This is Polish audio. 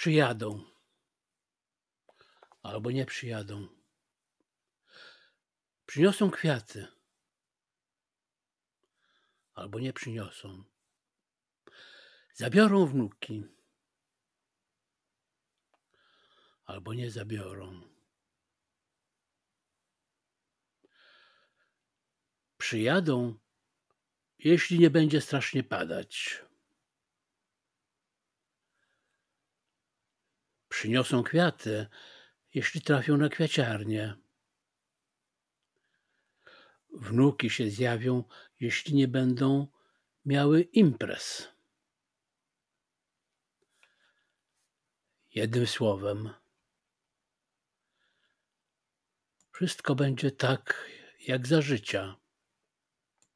Przyjadą. Albo nie przyjadą. Przyniosą kwiaty. Albo nie przyniosą. Zabiorą wnuki. Albo nie zabiorą. Przyjadą, jeśli nie będzie strasznie padać. Przyniosą kwiaty, jeśli trafią na kwiaciarnię. Wnuki się zjawią, jeśli nie będą miały imprez. Jednym słowem, wszystko będzie tak, jak za życia.